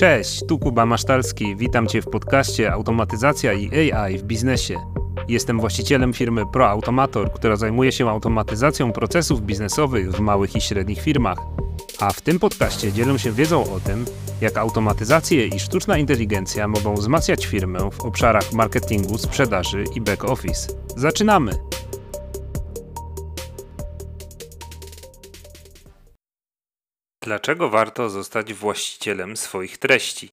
Cześć, tu Kuba Masztalski. Witam Cię w podcaście Automatyzacja i AI w biznesie. Jestem właścicielem firmy ProAutomator, która zajmuje się automatyzacją procesów biznesowych w małych i średnich firmach. A w tym podcaście dzielę się wiedzą o tym, jak automatyzacje i sztuczna inteligencja mogą wzmacniać firmę w obszarach marketingu, sprzedaży i back office. Zaczynamy! Dlaczego warto zostać właścicielem swoich treści?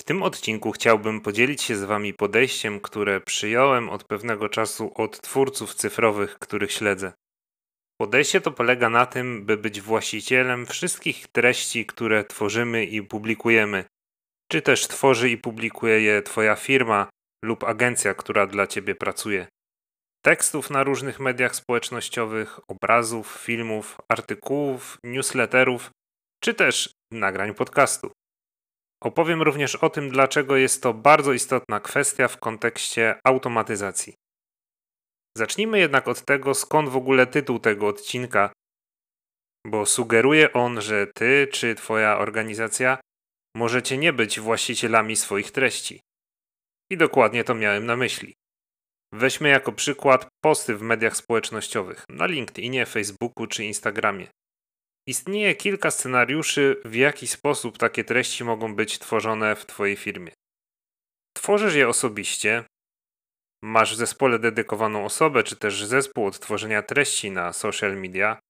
W tym odcinku chciałbym podzielić się z Wami podejściem, które przyjąłem od pewnego czasu od twórców cyfrowych, których śledzę. Podejście to polega na tym, by być właścicielem wszystkich treści, które tworzymy i publikujemy, czy też tworzy i publikuje je Twoja firma lub agencja, która dla Ciebie pracuje. Tekstów na różnych mediach społecznościowych, obrazów, filmów, artykułów, newsletterów, czy też nagrań podcastu. Opowiem również o tym, dlaczego jest to bardzo istotna kwestia w kontekście automatyzacji. Zacznijmy jednak od tego, skąd w ogóle tytuł tego odcinka, bo sugeruje on, że ty czy twoja organizacja możecie nie być właścicielami swoich treści. I dokładnie to miałem na myśli. Weźmy jako przykład posty w mediach społecznościowych, na LinkedInie, Facebooku czy Instagramie. Istnieje kilka scenariuszy, w jaki sposób takie treści mogą być tworzone w Twojej firmie. Tworzysz je osobiście, masz w zespole dedykowaną osobę, czy też zespół od tworzenia treści na social media,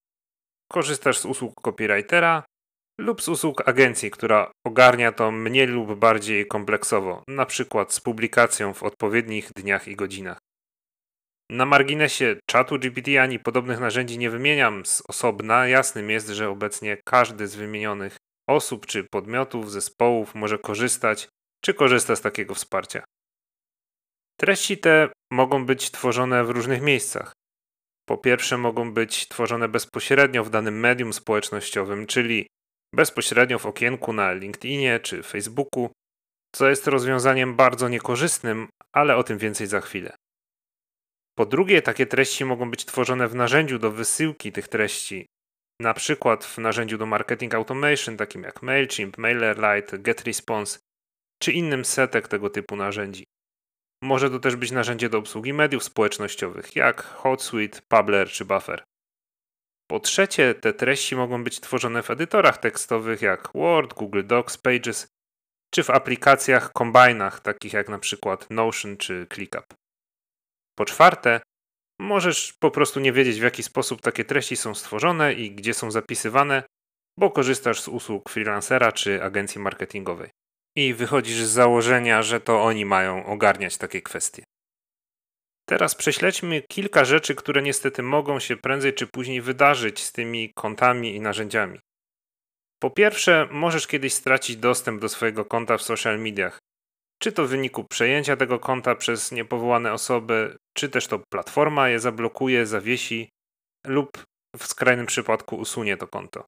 korzystasz z usług copywritera lub z usług agencji, która ogarnia to mniej lub bardziej kompleksowo, na przykład z publikacją w odpowiednich dniach i godzinach. Na marginesie czatu GPT ani podobnych narzędzi nie wymieniam z osobna. Jasnym jest, że obecnie każdy z wymienionych osób czy podmiotów, zespołów może korzystać czy korzysta z takiego wsparcia. Treści te mogą być tworzone w różnych miejscach. Po pierwsze, mogą być tworzone bezpośrednio w danym medium społecznościowym, czyli bezpośrednio w okienku na LinkedInie czy Facebooku, co jest rozwiązaniem bardzo niekorzystnym, ale o tym więcej za chwilę. Po drugie, takie treści mogą być tworzone w narzędziu do wysyłki tych treści, na przykład w narzędziu do marketing automation, takim jak MailChimp, MailerLite, GetResponse, czy innym setek tego typu narzędzi. Może to też być narzędzie do obsługi mediów społecznościowych, jak HotSuite, Publer czy Buffer. Po trzecie, te treści mogą być tworzone w edytorach tekstowych jak Word, Google Docs, Pages, czy w aplikacjach kombinach, takich jak na przykład Notion czy ClickUp. Po czwarte, możesz po prostu nie wiedzieć, w jaki sposób takie treści są stworzone i gdzie są zapisywane, bo korzystasz z usług freelancera czy agencji marketingowej. I wychodzisz z założenia, że to oni mają ogarniać takie kwestie. Teraz prześledźmy kilka rzeczy, które niestety mogą się prędzej czy później wydarzyć z tymi kontami i narzędziami. Po pierwsze, możesz kiedyś stracić dostęp do swojego konta w social mediach, czy to w wyniku przejęcia tego konta przez niepowołane osoby, czy też to platforma je zablokuje, zawiesi lub w skrajnym przypadku usunie to konto.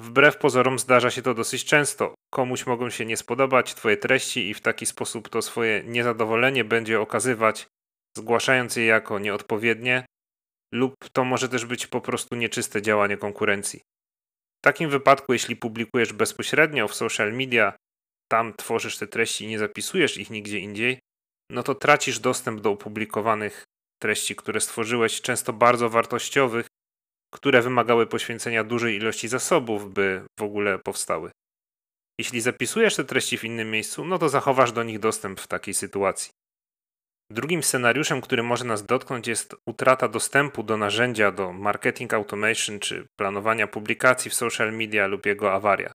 Wbrew pozorom zdarza się to dosyć często. Komuś mogą się nie spodobać Twoje treści i w taki sposób to swoje niezadowolenie będzie okazywać, zgłaszając je jako nieodpowiednie, lub to może też być po prostu nieczyste działanie konkurencji. W takim wypadku, jeśli publikujesz bezpośrednio w social media tam tworzysz te treści i nie zapisujesz ich nigdzie indziej, no to tracisz dostęp do opublikowanych treści, które stworzyłeś, często bardzo wartościowych, które wymagały poświęcenia dużej ilości zasobów, by w ogóle powstały. Jeśli zapisujesz te treści w innym miejscu, no to zachowasz do nich dostęp w takiej sytuacji. Drugim scenariuszem, który może nas dotknąć, jest utrata dostępu do narzędzia do marketing automation czy planowania publikacji w social media lub jego awaria.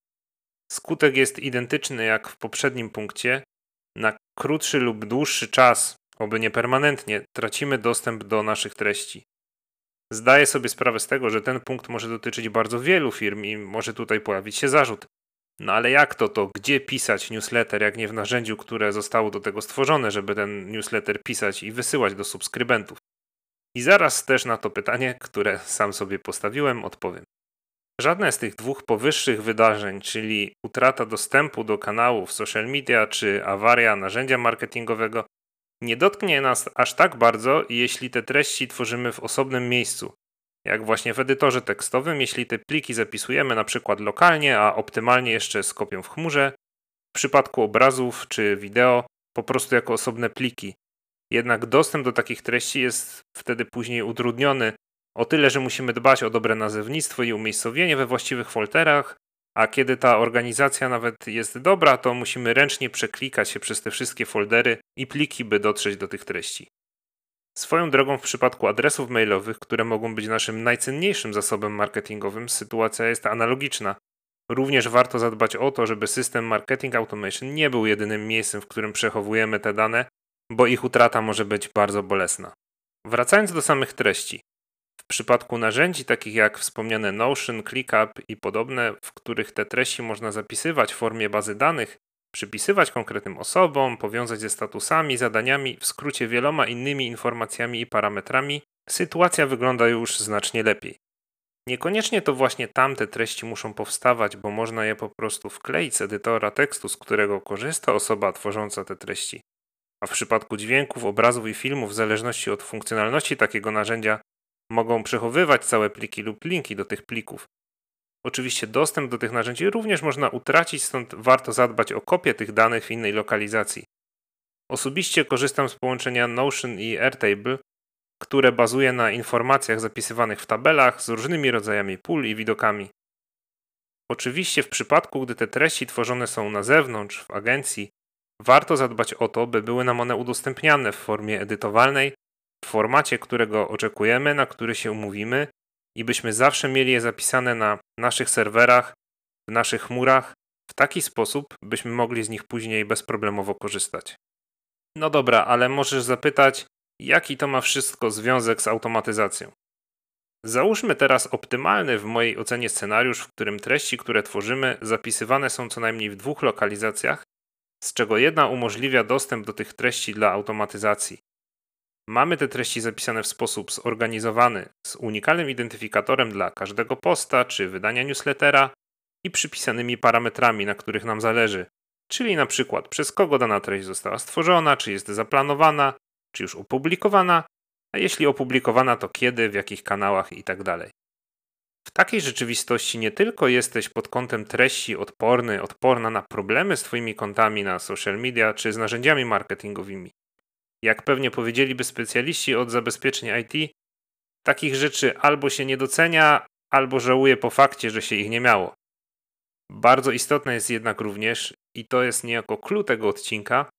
Skutek jest identyczny jak w poprzednim punkcie. Na krótszy lub dłuższy czas, oby nie permanentnie, tracimy dostęp do naszych treści. Zdaję sobie sprawę z tego, że ten punkt może dotyczyć bardzo wielu firm i może tutaj pojawić się zarzut. No ale jak to to, gdzie pisać newsletter, jak nie w narzędziu, które zostało do tego stworzone, żeby ten newsletter pisać i wysyłać do subskrybentów? I zaraz też na to pytanie, które sam sobie postawiłem, odpowiem. Żadne z tych dwóch powyższych wydarzeń, czyli utrata dostępu do kanałów social media czy awaria narzędzia marketingowego, nie dotknie nas aż tak bardzo, jeśli te treści tworzymy w osobnym miejscu. Jak właśnie w edytorze tekstowym, jeśli te pliki zapisujemy na przykład lokalnie, a optymalnie jeszcze z kopią w chmurze, w przypadku obrazów czy wideo po prostu jako osobne pliki. Jednak dostęp do takich treści jest wtedy później utrudniony o tyle, że musimy dbać o dobre nazewnictwo i umiejscowienie we właściwych folderach, a kiedy ta organizacja nawet jest dobra, to musimy ręcznie przeklikać się przez te wszystkie foldery i pliki, by dotrzeć do tych treści. Swoją drogą w przypadku adresów mailowych, które mogą być naszym najcenniejszym zasobem marketingowym, sytuacja jest analogiczna. Również warto zadbać o to, żeby system marketing automation nie był jedynym miejscem, w którym przechowujemy te dane, bo ich utrata może być bardzo bolesna. Wracając do samych treści. W przypadku narzędzi takich jak wspomniane Notion, ClickUp i podobne, w których te treści można zapisywać w formie bazy danych, przypisywać konkretnym osobom, powiązać ze statusami, zadaniami, w skrócie wieloma innymi informacjami i parametrami, sytuacja wygląda już znacznie lepiej. Niekoniecznie to właśnie tamte treści muszą powstawać, bo można je po prostu wkleić z edytora tekstu, z którego korzysta osoba tworząca te treści. A w przypadku dźwięków, obrazów i filmów, w zależności od funkcjonalności takiego narzędzia, mogą przechowywać całe pliki lub linki do tych plików. Oczywiście dostęp do tych narzędzi również można utracić, stąd warto zadbać o kopię tych danych w innej lokalizacji. Osobiście korzystam z połączenia Notion i Airtable, które bazuje na informacjach zapisywanych w tabelach z różnymi rodzajami pól i widokami. Oczywiście w przypadku, gdy te treści tworzone są na zewnątrz, w agencji, warto zadbać o to, by były nam one udostępniane w formie edytowalnej, w formacie, którego oczekujemy, na który się umówimy i byśmy zawsze mieli je zapisane na naszych serwerach, w naszych chmurach, w taki sposób, byśmy mogli z nich później bezproblemowo korzystać. No dobra, ale możesz zapytać, jaki to ma wszystko związek z automatyzacją? Załóżmy teraz optymalny w mojej ocenie scenariusz, w którym treści, które tworzymy, zapisywane są co najmniej w dwóch lokalizacjach, z czego jedna umożliwia dostęp do tych treści dla automatyzacji. Mamy te treści zapisane w sposób zorganizowany, z unikalnym identyfikatorem dla każdego posta czy wydania newslettera i przypisanymi parametrami, na których nam zależy, czyli na przykład przez kogo dana treść została stworzona, czy jest zaplanowana, czy już opublikowana, a jeśli opublikowana, to kiedy, w jakich kanałach itd. Tak w takiej rzeczywistości nie tylko jesteś pod kątem treści odporny, odporna na problemy z Twoimi kontami na social media czy z narzędziami marketingowymi, jak pewnie powiedzieliby specjaliści od zabezpieczeń IT, takich rzeczy albo się nie docenia, albo żałuje po fakcie, że się ich nie miało. Bardzo istotne jest jednak również, i to jest niejako clue tego odcinka,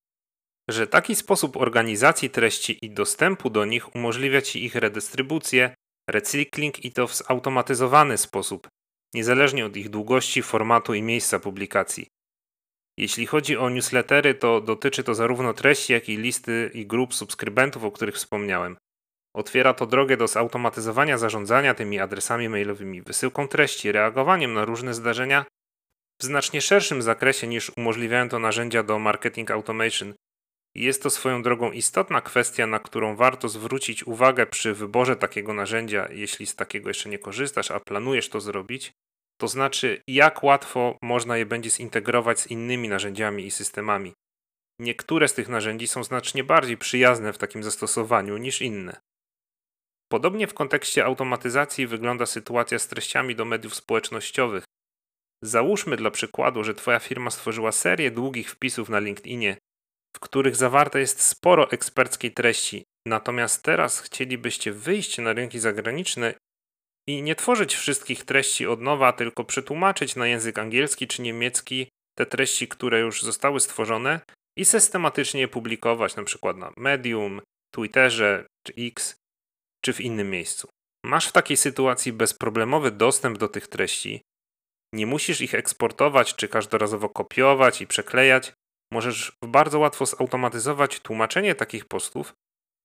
że taki sposób organizacji treści i dostępu do nich umożliwia Ci ich redystrybucję, recykling i to w zautomatyzowany sposób, niezależnie od ich długości, formatu i miejsca publikacji. Jeśli chodzi o newslettery, to dotyczy to zarówno treści, jak i listy i grup subskrybentów, o których wspomniałem. Otwiera to drogę do zautomatyzowania zarządzania tymi adresami mailowymi, wysyłką treści, reagowaniem na różne zdarzenia w znacznie szerszym zakresie niż umożliwiają to narzędzia do marketing automation. Jest to swoją drogą istotna kwestia, na którą warto zwrócić uwagę przy wyborze takiego narzędzia, jeśli z takiego jeszcze nie korzystasz, a planujesz to zrobić, to znaczy, jak łatwo można je będzie zintegrować z innymi narzędziami i systemami. Niektóre z tych narzędzi są znacznie bardziej przyjazne w takim zastosowaniu niż inne. Podobnie w kontekście automatyzacji wygląda sytuacja z treściami do mediów społecznościowych. Załóżmy dla przykładu, że Twoja firma stworzyła serię długich wpisów na LinkedInie, w których zawarte jest sporo eksperckiej treści, natomiast teraz chcielibyście wyjść na rynki zagraniczne i nie tworzyć wszystkich treści od nowa, tylko przetłumaczyć na język angielski czy niemiecki te treści, które już zostały stworzone i systematycznie je publikować na przykład na Medium, Twitterze czy X czy w innym miejscu. Masz w takiej sytuacji bezproblemowy dostęp do tych treści. Nie musisz ich eksportować czy każdorazowo kopiować i przeklejać. Możesz bardzo łatwo zautomatyzować tłumaczenie takich postów,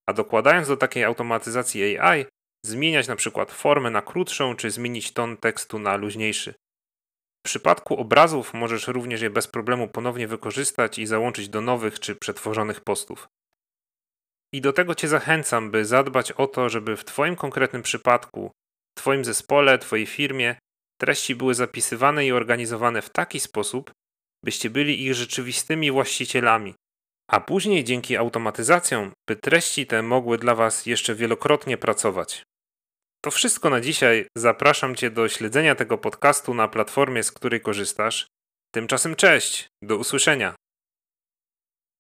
a dokładając do takiej automatyzacji AI, zmieniać na przykład formę na krótszą, czy zmienić ton tekstu na luźniejszy. W przypadku obrazów możesz również je bez problemu ponownie wykorzystać i załączyć do nowych czy przetworzonych postów. I do tego Cię zachęcam, by zadbać o to, żeby w Twoim konkretnym przypadku, Twoim zespole, Twojej firmie treści były zapisywane i organizowane w taki sposób, byście byli ich rzeczywistymi właścicielami, a później dzięki automatyzacjom, by treści te mogły dla Was jeszcze wielokrotnie pracować. To wszystko na dzisiaj. Zapraszam Cię do śledzenia tego podcastu na platformie, z której korzystasz. Tymczasem cześć, do usłyszenia.